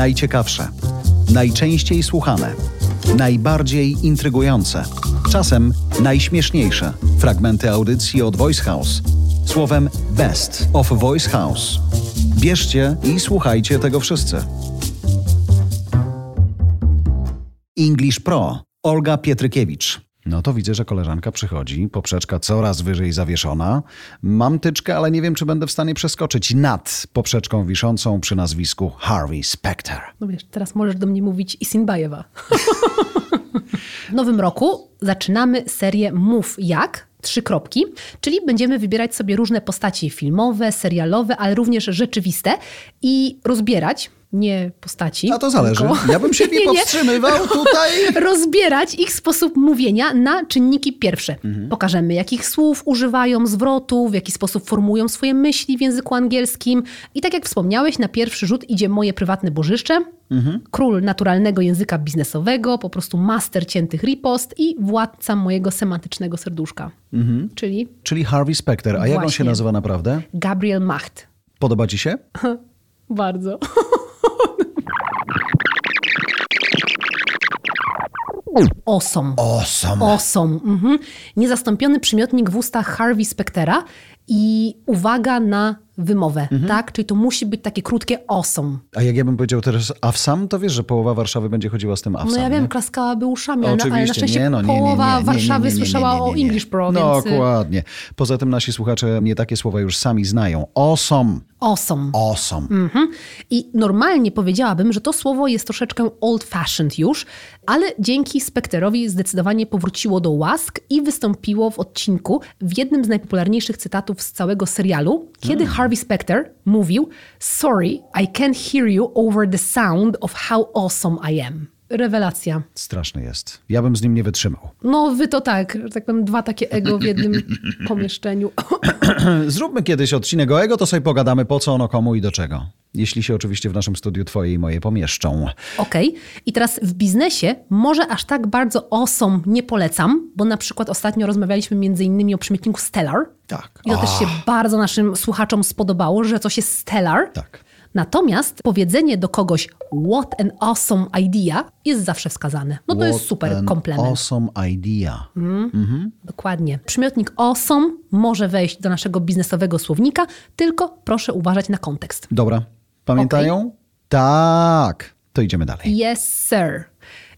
Najciekawsze, najczęściej słuchane, najbardziej intrygujące, czasem najśmieszniejsze fragmenty audycji od Voice House. Słowem Best of Voice House. Bierzcie i słuchajcie tego wszyscy. English Pro. Olga Pietrykiewicz. No to widzę, że koleżanka przychodzi, poprzeczka coraz wyżej zawieszona. Mam tyczkę, ale nie wiem, czy będę w stanie przeskoczyć nad poprzeczką wiszącą przy nazwisku Harvey Specter. No wiesz, teraz możesz do mnie mówić Isinbajewa. w nowym roku zaczynamy serię Mów Jak, trzy kropki, czyli będziemy wybierać sobie różne postaci filmowe, serialowe, ale również rzeczywiste i rozbierać nie postaci. A to zależy. Tylko... Ja bym się nie, nie powstrzymywał tutaj. Rozbierać ich sposób mówienia na czynniki pierwsze. Mhm. Pokażemy, jakich słów używają, zwrotów, w jaki sposób formują swoje myśli w języku angielskim. I tak jak wspomniałeś, na pierwszy rzut idzie moje prywatne bożyszcze, mhm. król naturalnego języka biznesowego, po prostu master ciętych ripost i władca mojego semantycznego serduszka. Mhm. Czyli? Czyli Harvey Specter. A Właśnie. jak on się nazywa naprawdę? Gabriel Macht. Podoba ci się? Bardzo. Osom. Osom. Osom. Mhm. Niezastąpiony przymiotnik w ustach Harvey Spectera i uwaga na wymowę, mhm. tak? Czyli to musi być takie krótkie awesome. A jak ja bym powiedział teraz awsam, to wiesz, że połowa Warszawy będzie chodziła z tym awsam, No ja wiem, nie? klaskałaby uszami, ale, ale na szczęście nie, no, nie, połowa Warszawy słyszała o English Pro, No więc... dokładnie. Poza tym nasi słuchacze nie takie słowa już sami znają. Awesome. Awesome. Awesome. Mhm. I normalnie powiedziałabym, że to słowo jest troszeczkę old-fashioned już, ale dzięki Specterowi zdecydowanie powróciło do łask i wystąpiło w odcinku w jednym z najpopularniejszych cytatów z całego serialu, kiedy hmm. Harvey Specter mówił Sorry, I can't hear you over the sound of how awesome I am. Rewelacja. Straszny jest. Ja bym z nim nie wytrzymał. No wy to tak, że tak powiem, dwa takie ego w jednym pomieszczeniu. Zróbmy kiedyś odcinek o ego, to sobie pogadamy po co ono komu i do czego. Jeśli się oczywiście w naszym studiu twoje i moje pomieszczą. Okej. Okay. I teraz w biznesie może aż tak bardzo osom nie polecam, bo na przykład ostatnio rozmawialiśmy między innymi o przymiotniku stellar. Tak. I to też się bardzo naszym słuchaczom spodobało, że coś jest stellar. Tak. Natomiast powiedzenie do kogoś what an awesome idea jest zawsze wskazane. No to what jest super komplement. Awesome idea. Mm, mhm. Dokładnie. Przymiotnik awesome może wejść do naszego biznesowego słownika, tylko proszę uważać na kontekst. Dobra. Pamiętają? Okay. Tak. To idziemy dalej. Yes, sir.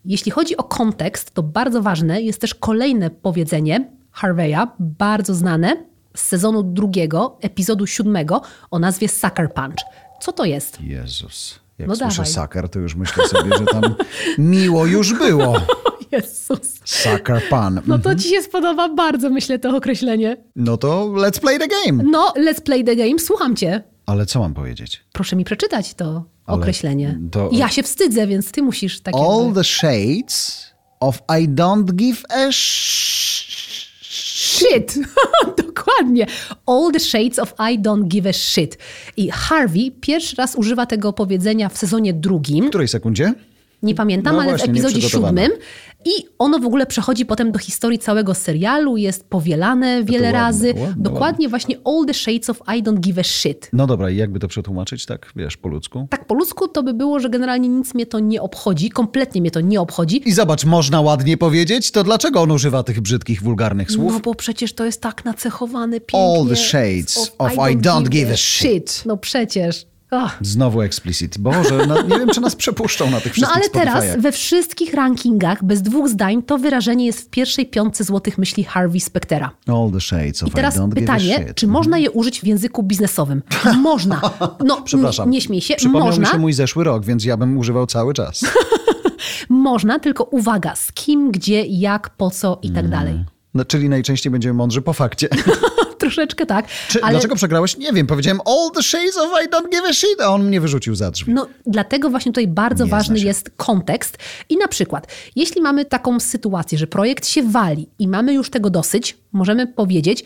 Jeśli chodzi o kontekst, to bardzo ważne jest też kolejne powiedzenie Harveya, bardzo znane z sezonu drugiego, epizodu siódmego o nazwie Sucker Punch. Co to jest? Jezus. Jak no słyszę dawaj. sucker, to już myślę sobie, że tam miło już było. Jezus. Sucker pan. No to ci się spodoba bardzo, myślę, to określenie. No to let's play the game. No, let's play the game. Słucham cię. Ale co mam powiedzieć? Proszę mi przeczytać to Ale określenie. To... Ja się wstydzę, więc ty musisz tak All jakby... the shades of I don't give a shit. Dokładnie. All the shades of I don't give a shit. I Harvey pierwszy raz używa tego powiedzenia w sezonie drugim. W której sekundzie? Nie pamiętam, no ale właśnie, w epizodzie siódmym. I ono w ogóle przechodzi potem do historii całego serialu, jest powielane wiele ładne, razy. Ładne, Dokładnie ładne. właśnie all the shades of I don't give a shit. No dobra, i jakby to przetłumaczyć tak, wiesz, po ludzku? Tak po ludzku to by było, że generalnie nic mnie to nie obchodzi, kompletnie mnie to nie obchodzi. I zobacz, można ładnie powiedzieć, to dlaczego on używa tych brzydkich, wulgarnych słów? No bo przecież to jest tak nacechowane pięknie. All the shades of, of I, don't, don't give a shit. shit. No przecież. Oh. Znowu explicit. Boże, no, nie wiem, czy nas przepuszczą na tych wszystkich No ale teraz we wszystkich rankingach bez dwóch zdań to wyrażenie jest w pierwszej piątce złotych myśli Harvey Spectera. All the shades of I teraz I don't pytanie, czy można je użyć w języku biznesowym? Można. No, Przepraszam. Nie śmiej się. Przypomniał można. mi się mój zeszły rok, więc ja bym używał cały czas. można, tylko uwaga, z kim, gdzie, jak, po co i tak mm. dalej. No, czyli najczęściej będziemy mądrzy po fakcie. Troszeczkę tak. Czy, ale... Dlaczego przegrałeś? Nie wiem. Powiedziałem all the shades of I don't give a shit, a on mnie wyrzucił za drzwi. No, dlatego właśnie tutaj bardzo Nie ważny jest kontekst. I na przykład, jeśli mamy taką sytuację, że projekt się wali i mamy już tego dosyć, możemy powiedzieć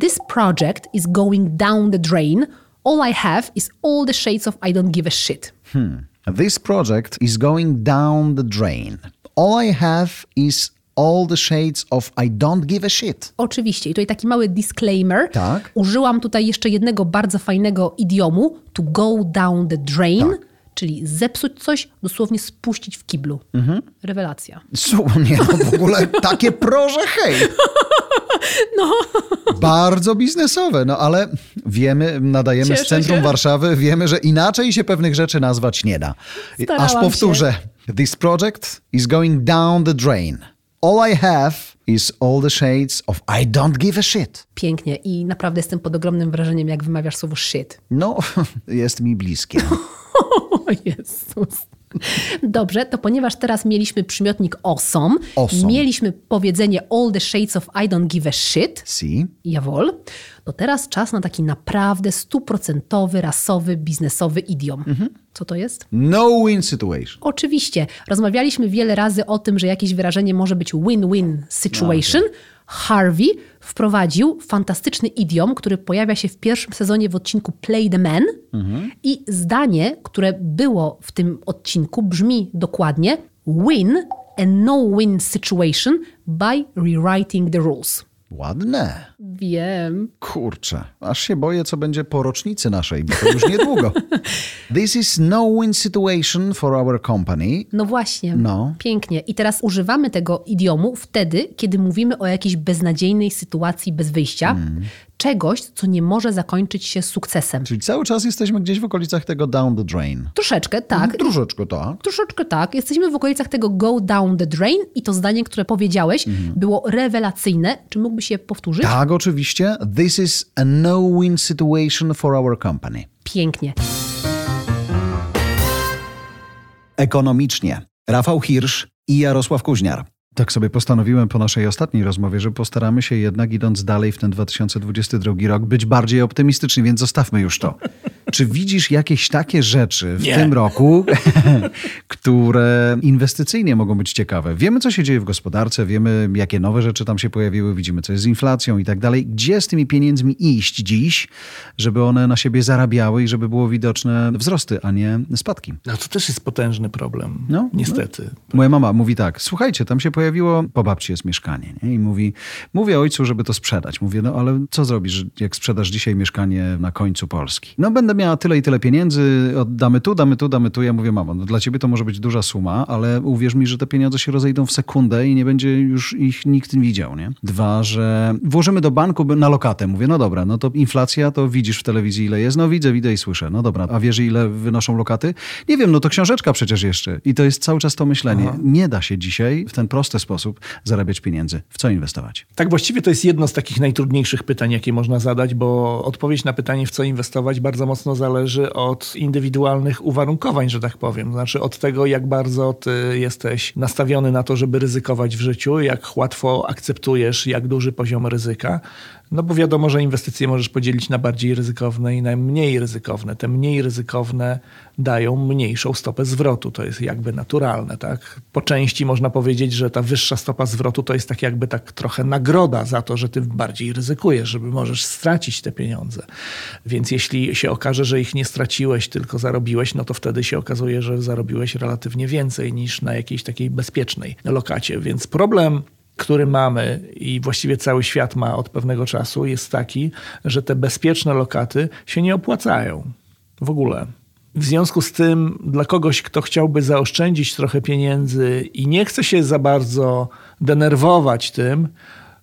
this project is going down the drain. All I have is all the shades of I don't give a shit. Hmm. This project is going down the drain. All I have is all the shades of I don't give a shit. Oczywiście. I tutaj taki mały disclaimer. Tak. Użyłam tutaj jeszcze jednego bardzo fajnego idiomu to go down the drain. Tak. czyli zepsuć coś, dosłownie spuścić w kiblu. Rewelacja. Słuchaj, nie, no w ogóle takie proże, hej. No. Bardzo biznesowe, no ale wiemy, nadajemy Cieszę z centrum się. Warszawy, wiemy, że inaczej się pewnych rzeczy nazwać nie da. Starałam Aż powtórzę. This project is going down the drain. All I have is all the shades of I don't give a shit. Pięknie i naprawdę jestem pod ogromnym wrażeniem, jak wymawiasz słowo shit. No, jest mi bliskie. O Jezus. Dobrze, to ponieważ teraz mieliśmy przymiotnik awesome, Awesome. mieliśmy powiedzenie all the shades of I don't give a shit, See? jawol, to teraz czas na taki naprawdę stuprocentowy, rasowy, biznesowy idiom. Co to jest? No win situation. Oczywiście, rozmawialiśmy wiele razy o tym, że jakieś wyrażenie może być win-win situation. Harvey wprowadził fantastyczny idiom, który pojawia się w pierwszym sezonie w odcinku Play the Man. I zdanie, które było w tym odcinku, brzmi dokładnie: Win a no-win situation by rewriting the rules. Ładne. Wiem. Kurczę, aż się boję, co będzie po rocznicy naszej, bo to już niedługo. This is no win situation for our company. No właśnie, No. pięknie. I teraz używamy tego idiomu wtedy, kiedy mówimy o jakiejś beznadziejnej sytuacji bez wyjścia, Mm. czegoś, co nie może zakończyć się sukcesem. Czyli cały czas jesteśmy gdzieś w okolicach tego down the drain. Troszeczkę, tak. Troszeczkę tak. Troszeczkę tak. Jesteśmy w okolicach tego go down the drain i to zdanie, które powiedziałeś, było rewelacyjne. Czy mógłbyś je powtórzyć? Mhm. Tak, oczywiście. This is a no win situation for our company. Pięknie. Ekonomicznie. Rafał Hirsch i Jarosław Kuźniar. Tak sobie postanowiłem po naszej ostatniej rozmowie, że postaramy się jednak, idąc dalej w ten 2022 rok, być bardziej optymistyczni, więc zostawmy już to. Czy widzisz jakieś takie rzeczy w Nie. tym roku, które inwestycyjnie mogą być ciekawe? Wiemy, co się dzieje w gospodarce, wiemy, jakie nowe rzeczy tam się pojawiły, widzimy, co jest z inflacją i tak dalej. Gdzie z tymi pieniędzmi iść dziś, żeby one na siebie zarabiały i żeby było widoczne wzrosty, a nie spadki? No to też jest potężny problem. No, Niestety. Moja mama mówi tak, słuchajcie, tam się pojawiło, po babci jest mieszkanie. Nie? I mówi, mówię ojcu, żeby to sprzedać. Mówię, no ale co zrobisz, jak sprzedasz dzisiaj mieszkanie na końcu Polski? No będę miała tyle i tyle pieniędzy, oddamy tu, damy tu, damy tu. Ja mówię, mamo, no dla ciebie to może być duża suma, ale uwierz mi, że te pieniądze się rozejdą w sekundę i nie będzie już ich nikt widział, nie? Dwa, że włożymy do banku na lokatę. Mówię, no dobra, no to inflacja, to widzisz w telewizji ile jest? No widzę, widzę i słyszę. No dobra, a wiesz ile wynoszą lokaty? Nie wiem, no to książeczka przecież jeszcze. I to jest cały czas to myślenie. Nie da się dzisiaj w ten prosty sposób zarabiać pieniędzy. W co inwestować? Tak właściwie to jest jedno z takich najtrudniejszych pytań, jakie można zadać, bo odpowiedź na pytanie, w co inwestować, bardzo mocno zależy od indywidualnych uwarunkowań, że tak powiem. Znaczy od tego, jak bardzo ty jesteś nastawiony na to, żeby ryzykować w życiu, jak łatwo akceptujesz, jak duży poziom ryzyka. No bo wiadomo, że inwestycje możesz podzielić na bardziej ryzykowne i na mniej ryzykowne. Te mniej ryzykowne dają mniejszą stopę zwrotu. To jest jakby naturalne, tak? Po części można powiedzieć, że ta wyższa stopa zwrotu to jest tak jakby tak trochę nagroda za to, że ty bardziej ryzykujesz, żeby możesz stracić te pieniądze. Więc jeśli się okaże, że ich nie straciłeś, tylko zarobiłeś, no to wtedy się okazuje, że zarobiłeś relatywnie więcej niż na jakiejś takiej bezpiecznej lokacie. Więc problem który mamy i właściwie cały świat ma od pewnego czasu, jest taki, że te bezpieczne lokaty się nie opłacają w ogóle. W związku z tym, dla kogoś, kto chciałby zaoszczędzić trochę pieniędzy i nie chce się za bardzo denerwować tym,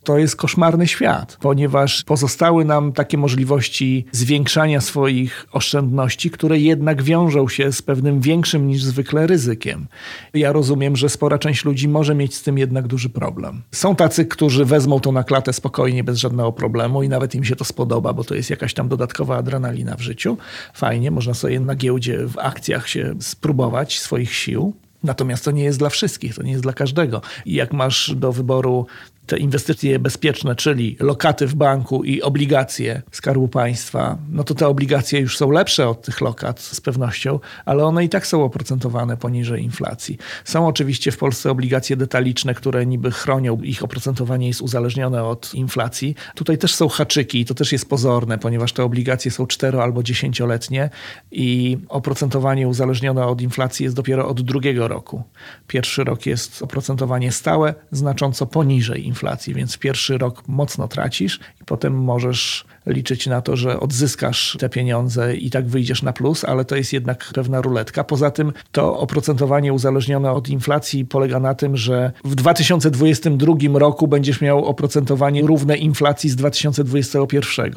to jest koszmarny świat, ponieważ pozostały nam takie możliwości zwiększania swoich oszczędności, które jednak wiążą się z pewnym większym niż zwykle ryzykiem. Ja rozumiem, że spora część ludzi może mieć z tym jednak duży problem. Są tacy, którzy wezmą to na klatę spokojnie, bez żadnego problemu i nawet im się to spodoba, bo to jest jakaś tam dodatkowa adrenalina w życiu. Fajnie, można sobie na giełdzie, w akcjach się spróbować swoich sił. Natomiast to nie jest dla wszystkich, to nie jest dla każdego. I jak masz do wyboru te inwestycje bezpieczne, czyli lokaty w banku i obligacje Skarbu Państwa, no to te obligacje już są lepsze od tych lokat z pewnością, ale one i tak są oprocentowane poniżej inflacji. Są oczywiście w Polsce obligacje detaliczne, które niby chronią, ich oprocentowanie jest uzależnione od inflacji. Tutaj też są haczyki i to też jest pozorne, ponieważ te obligacje są cztero albo dziesięcioletnie i oprocentowanie uzależnione od inflacji jest dopiero od drugiego roku. Pierwszy rok jest oprocentowanie stałe, znacząco poniżej inflacji inflacji, więc pierwszy rok mocno tracisz i potem możesz liczyć na to, że odzyskasz te pieniądze i tak wyjdziesz na plus, ale to jest jednak pewna ruletka. Poza tym to oprocentowanie uzależnione od inflacji polega na tym, że w 2022 roku będziesz miał oprocentowanie równe inflacji z 2021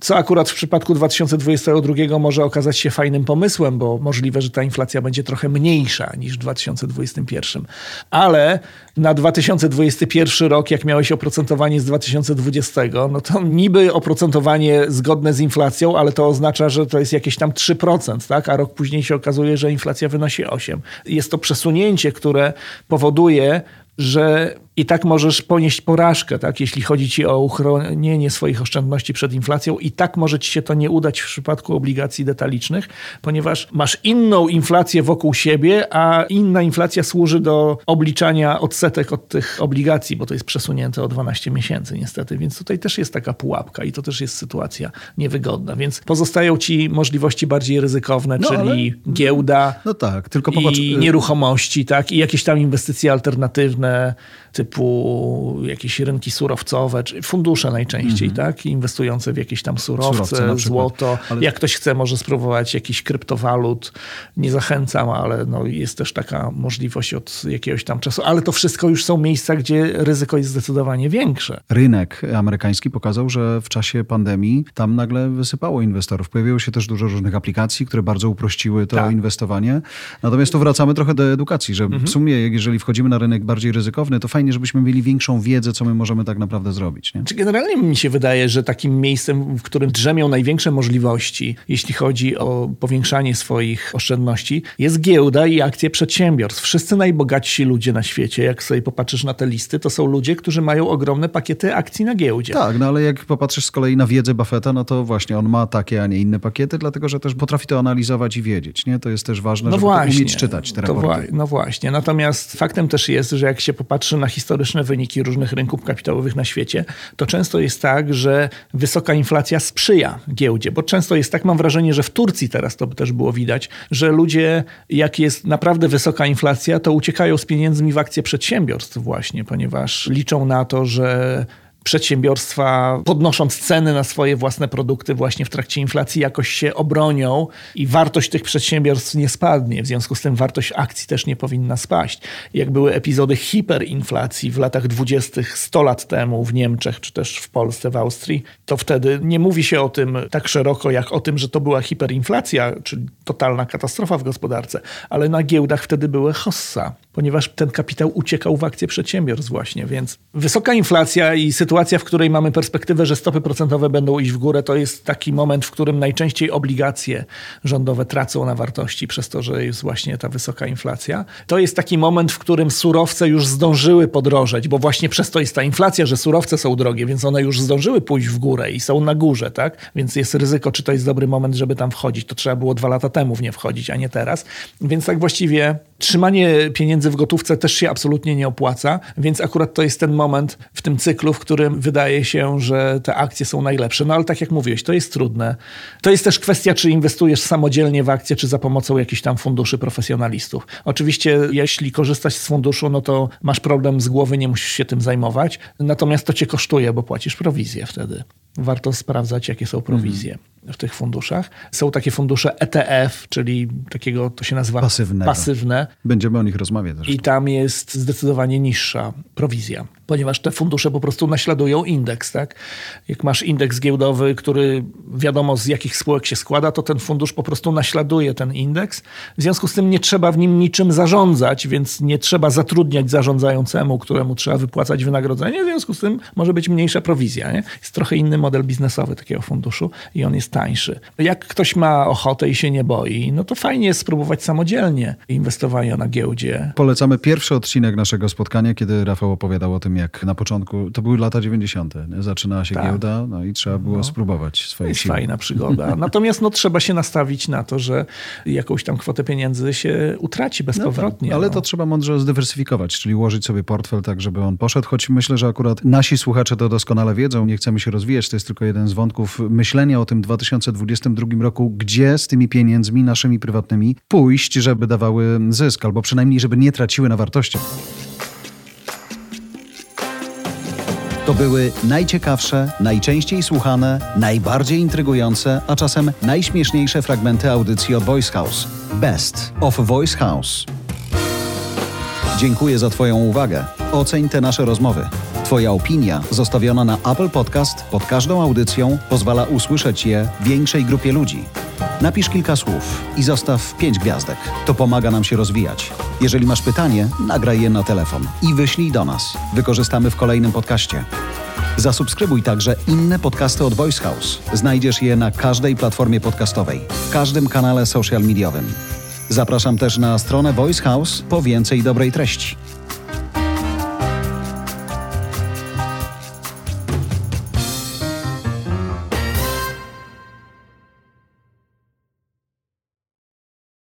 co akurat w przypadku 2022 może okazać się fajnym pomysłem, bo możliwe, że ta inflacja będzie trochę mniejsza niż w 2021. Ale na 2021 rok, jak miałeś oprocentowanie z 2020, no to niby oprocentowanie zgodne z inflacją, ale to oznacza, że to jest jakieś tam 3%, tak? a rok później się okazuje, że inflacja wynosi 8%. Jest to przesunięcie, które powoduje, że i tak możesz ponieść porażkę, tak? jeśli chodzi ci o uchronienie swoich oszczędności przed inflacją, i tak może ci się to nie udać w przypadku obligacji detalicznych, ponieważ masz inną inflację wokół siebie, a inna inflacja służy do obliczania odsetek od tych obligacji, bo to jest przesunięte o 12 miesięcy niestety, więc tutaj też jest taka pułapka i to też jest sytuacja niewygodna, więc pozostają ci możliwości bardziej ryzykowne, no, czyli ale... giełda no tak, tylko popatrz... i nieruchomości, tak? i jakieś tam inwestycje alternatywne, typu jakieś rynki surowcowe, czy fundusze najczęściej, -hmm. tak? Inwestujące w jakieś tam surowce, surowce złoto. Ale... Jak ktoś chce, może spróbować jakiś kryptowalut. Nie zachęcam, ale no jest też taka możliwość od jakiegoś tam czasu. Ale to wszystko już są miejsca, gdzie ryzyko jest zdecydowanie większe. Rynek amerykański pokazał, że w czasie pandemii tam nagle wysypało inwestorów. Pojawiło się też dużo różnych aplikacji, które bardzo uprościły to tak. inwestowanie. Natomiast tu wracamy trochę do edukacji, że -hmm. w sumie, jeżeli wchodzimy na rynek bardziej ryzykowny, to fajnie, żebyśmy mieli większą wiedzę, co my możemy tak naprawdę zrobić. Nie? Generalnie mi się wydaje, że takim miejscem, w którym drzemią największe możliwości, jeśli chodzi o powiększanie swoich oszczędności, jest giełda i akcje przedsiębiorstw. Wszyscy najbogatsi ludzie na świecie, jak sobie popatrzysz na te listy, to są ludzie, którzy mają ogromne pakiety akcji na giełdzie. Tak, no ale jak popatrzysz z kolei na wiedzę Buffetta, no to właśnie on ma takie, a nie inne pakiety, dlatego że też potrafi to analizować i wiedzieć. Nie? To jest też ważne, no żeby właśnie, umieć czytać te raporty. no właśnie. Natomiast faktem też jest, że jak się popatrzy na historyczne wyniki różnych rynków kapitałowych na świecie, to często jest tak, że wysoka inflacja sprzyja giełdzie, bo często jest tak, mam wrażenie, że w Turcji teraz to też było widać, że ludzie, jak jest naprawdę wysoka inflacja, to uciekają z pieniędzmi w akcje przedsiębiorstw właśnie, ponieważ liczą na to, że przedsiębiorstwa, podnosząc ceny na swoje własne produkty właśnie w trakcie inflacji, jakoś się obronią i wartość tych przedsiębiorstw nie spadnie. W związku z tym wartość akcji też nie powinna spaść. Jak były epizody hiperinflacji w latach dwudziestych 100 lat temu w Niemczech, czy też w Polsce, w Austrii, to wtedy nie mówi się o tym tak szeroko, jak o tym, że to była hiperinflacja, czyli totalna katastrofa w gospodarce, ale na giełdach wtedy były hossa, ponieważ ten kapitał uciekał w akcje przedsiębiorstw właśnie, więc wysoka inflacja i sytuacja w której mamy perspektywę, że stopy procentowe będą iść w górę, to jest taki moment, w którym najczęściej obligacje rządowe tracą na wartości przez to, że jest właśnie ta wysoka inflacja. To jest taki moment, w którym surowce już zdążyły podrożeć, bo właśnie przez to jest ta inflacja, że surowce są drogie, więc one już zdążyły pójść w górę i są na górze, tak? Więc jest ryzyko, czy to jest dobry moment, żeby tam wchodzić. To trzeba było dwa lata temu w nie wchodzić, a nie teraz. Więc tak właściwie trzymanie pieniędzy w gotówce też się absolutnie nie opłaca, więc akurat to jest ten moment w tym cyklu, w którym wydaje się, że te akcje są najlepsze. No ale tak jak mówiłeś, to jest trudne. To jest też kwestia, czy inwestujesz samodzielnie w akcje, czy za pomocą jakichś tam funduszy profesjonalistów. Oczywiście, jeśli korzystasz z funduszu, no to masz problem z głowy, nie musisz się tym zajmować. Natomiast to cię kosztuje, bo płacisz prowizję wtedy. Warto sprawdzać, jakie są prowizje. Mhm w tych funduszach. Są takie fundusze ETF, czyli takiego, to się nazywa Pasywnego. pasywne. Będziemy o nich rozmawiać. Zresztą. I tam jest zdecydowanie niższa prowizja, ponieważ te fundusze po prostu naśladują indeks. Tak? Jak masz indeks giełdowy, który wiadomo z jakich spółek się składa, to ten fundusz po prostu naśladuje ten indeks. W związku z tym nie trzeba w nim niczym zarządzać, więc nie trzeba zatrudniać zarządzającemu, któremu trzeba wypłacać wynagrodzenie. W związku z tym może być mniejsza prowizja. Nie? Jest trochę inny model biznesowy takiego funduszu i on jest tańszy. Jak ktoś ma ochotę i się nie boi, no to fajnie jest spróbować samodzielnie inwestowania na giełdzie. Polecamy pierwszy odcinek naszego spotkania, kiedy Rafał opowiadał o tym, jak na początku, to były lata 90., nie? zaczynała się tak. giełda, no i trzeba było no. spróbować swojej Jest siły. fajna przygoda. Natomiast no, trzeba się nastawić na to, że jakąś tam kwotę pieniędzy się utraci bezpowrotnie. No tak, ale no. to trzeba mądrze zdywersyfikować, czyli ułożyć sobie portfel tak, żeby on poszedł, choć myślę, że akurat nasi słuchacze to doskonale wiedzą, nie chcemy się rozwijać, to jest tylko jeden z wątków myślenia o tym 2022 roku, gdzie z tymi pieniędzmi naszymi prywatnymi pójść, żeby dawały zysk, albo przynajmniej, żeby nie traciły na wartości. To były najciekawsze, najczęściej słuchane, najbardziej intrygujące, a czasem najśmieszniejsze fragmenty audycji od Voice House. Best of Voice House. Dziękuję za Twoją uwagę. Oceń te nasze rozmowy. Twoja opinia zostawiona na Apple Podcast pod każdą audycją pozwala usłyszeć je większej grupie ludzi. Napisz kilka słów i zostaw pięć gwiazdek. To pomaga nam się rozwijać. Jeżeli masz pytanie, nagraj je na telefon i wyślij do nas. Wykorzystamy w kolejnym podcaście. Zasubskrybuj także inne podcasty od Voice House. Znajdziesz je na każdej platformie podcastowej, w każdym kanale social mediowym. Zapraszam też na stronę Voice House po więcej dobrej treści.